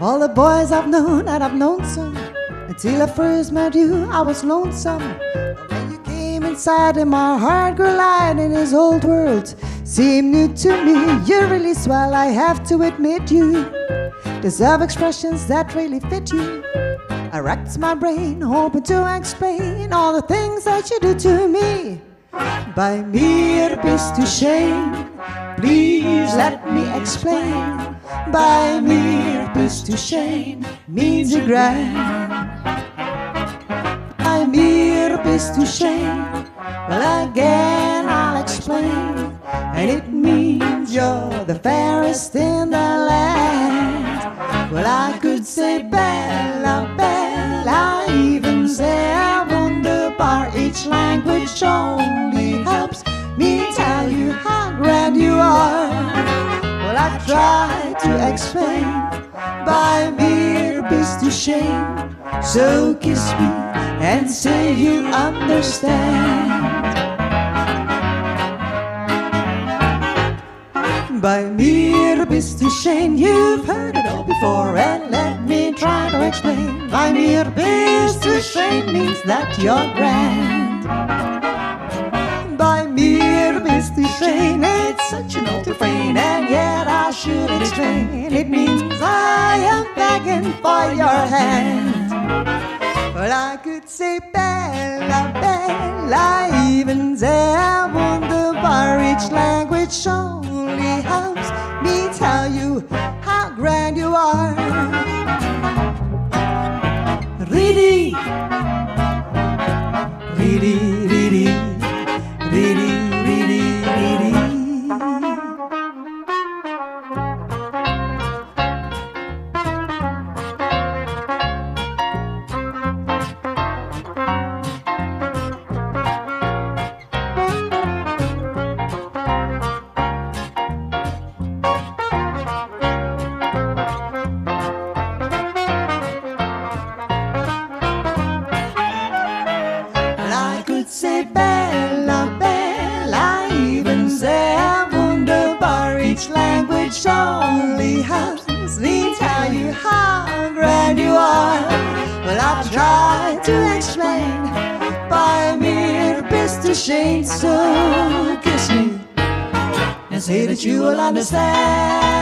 boys I've known and I've known some. Until I first met you, I was lonesome. But when you came inside and my heart grew light in this old world seemed new to me. You're really swell, I have to admit you deserve expressions that really fit you. I racked my brain, hoping to explain all the things that you do to me. Bei mir bist du schön, please let me explain. By mere bist du schön means a grand. I'm bist du schön, well again I'll explain. And it means you're the fairest in the land. Well I could say Bella, Bella, even say I wunderbar. Each language only helps me tell you how grand you are. Well I try to explain bei mir bist du schön. So kiss me and say you understand. Bei mir bist du schön, you've heard it all before, and let me try to explain. Bei mir bist du schön means that you're grand. Bei mir bist du schön, it's such an old refrain, and yet I should explain. It means your hand. Well, I could say Bella, Bella, even sehr wunderbar. Each language only helps me tell you how grand you are. Reedy, reedy, language only helps me tell you how grand you are. Well, I've tried to explain bei mir bist du schön. So kiss me and say that you will understand.